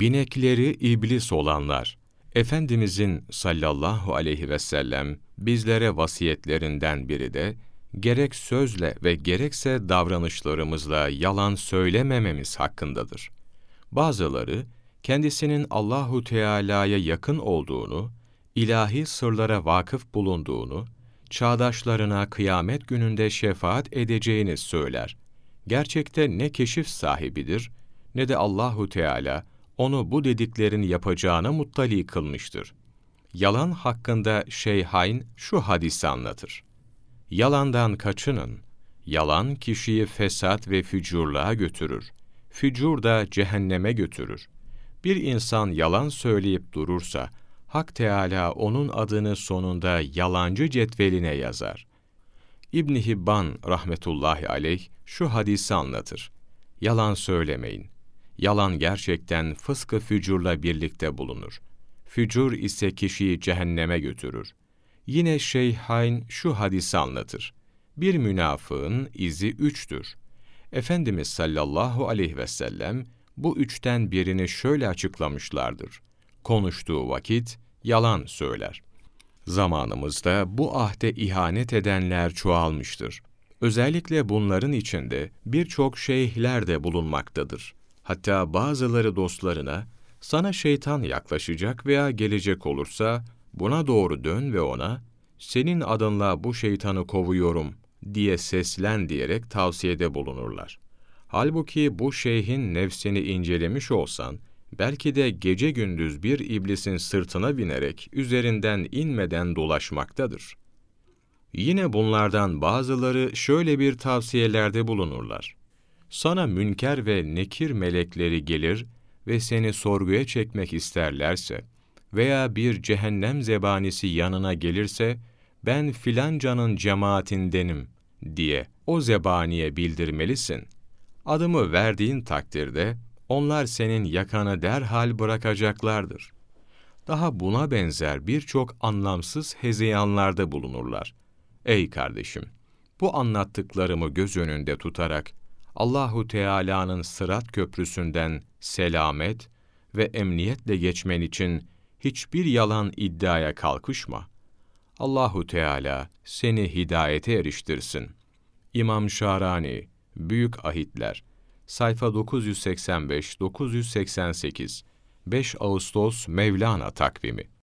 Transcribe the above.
binekleri iblis olanlar. Efendimizin sallallahu aleyhi ve sellem bizlere vasiyetlerinden biri de gerek sözle ve gerekse davranışlarımızla yalan söylemememiz hakkındadır. Bazıları kendisinin Allahu Teala'ya yakın olduğunu, ilahi sırlara vakıf bulunduğunu, çağdaşlarına kıyamet gününde şefaat edeceğini söyler. Gerçekte ne keşif sahibidir ne de Allahu Teala onu bu dediklerini yapacağına muttali kılmıştır. Yalan hakkında Şeyhayn şu hadisi anlatır. Yalandan kaçının. Yalan kişiyi fesat ve fücurluğa götürür. Fücur da cehenneme götürür. Bir insan yalan söyleyip durursa, Hak Teala onun adını sonunda yalancı cetveline yazar. İbn Hibban rahmetullahi aleyh şu hadisi anlatır. Yalan söylemeyin. Yalan gerçekten fıskı fücurla birlikte bulunur. Fücur ise kişiyi cehenneme götürür. Yine Şeyhayn şu hadisi anlatır. Bir münafığın izi üçtür. Efendimiz sallallahu aleyhi ve sellem bu üçten birini şöyle açıklamışlardır. Konuştuğu vakit yalan söyler. Zamanımızda bu ahde ihanet edenler çoğalmıştır. Özellikle bunların içinde birçok şeyhler de bulunmaktadır. Hatta bazıları dostlarına, sana şeytan yaklaşacak veya gelecek olursa, buna doğru dön ve ona, senin adınla bu şeytanı kovuyorum diye seslen diyerek tavsiyede bulunurlar. Halbuki bu şeyhin nefsini incelemiş olsan, belki de gece gündüz bir iblisin sırtına binerek üzerinden inmeden dolaşmaktadır. Yine bunlardan bazıları şöyle bir tavsiyelerde bulunurlar. Sana münker ve nekir melekleri gelir ve seni sorguya çekmek isterlerse veya bir cehennem zebanisi yanına gelirse, ben filancanın cemaatindenim diye o zebaniye bildirmelisin. Adımı verdiğin takdirde, onlar senin yakanı derhal bırakacaklardır. Daha buna benzer birçok anlamsız hezeyanlarda bulunurlar. Ey kardeşim! Bu anlattıklarımı göz önünde tutarak, Allahu Teala'nın sırat köprüsünden selamet ve emniyetle geçmen için hiçbir yalan iddiaya kalkışma. Allahu Teala seni hidayete eriştirsin. İmam Şarani, Büyük Ahitler, sayfa 985-988, 5 Ağustos Mevlana takvimi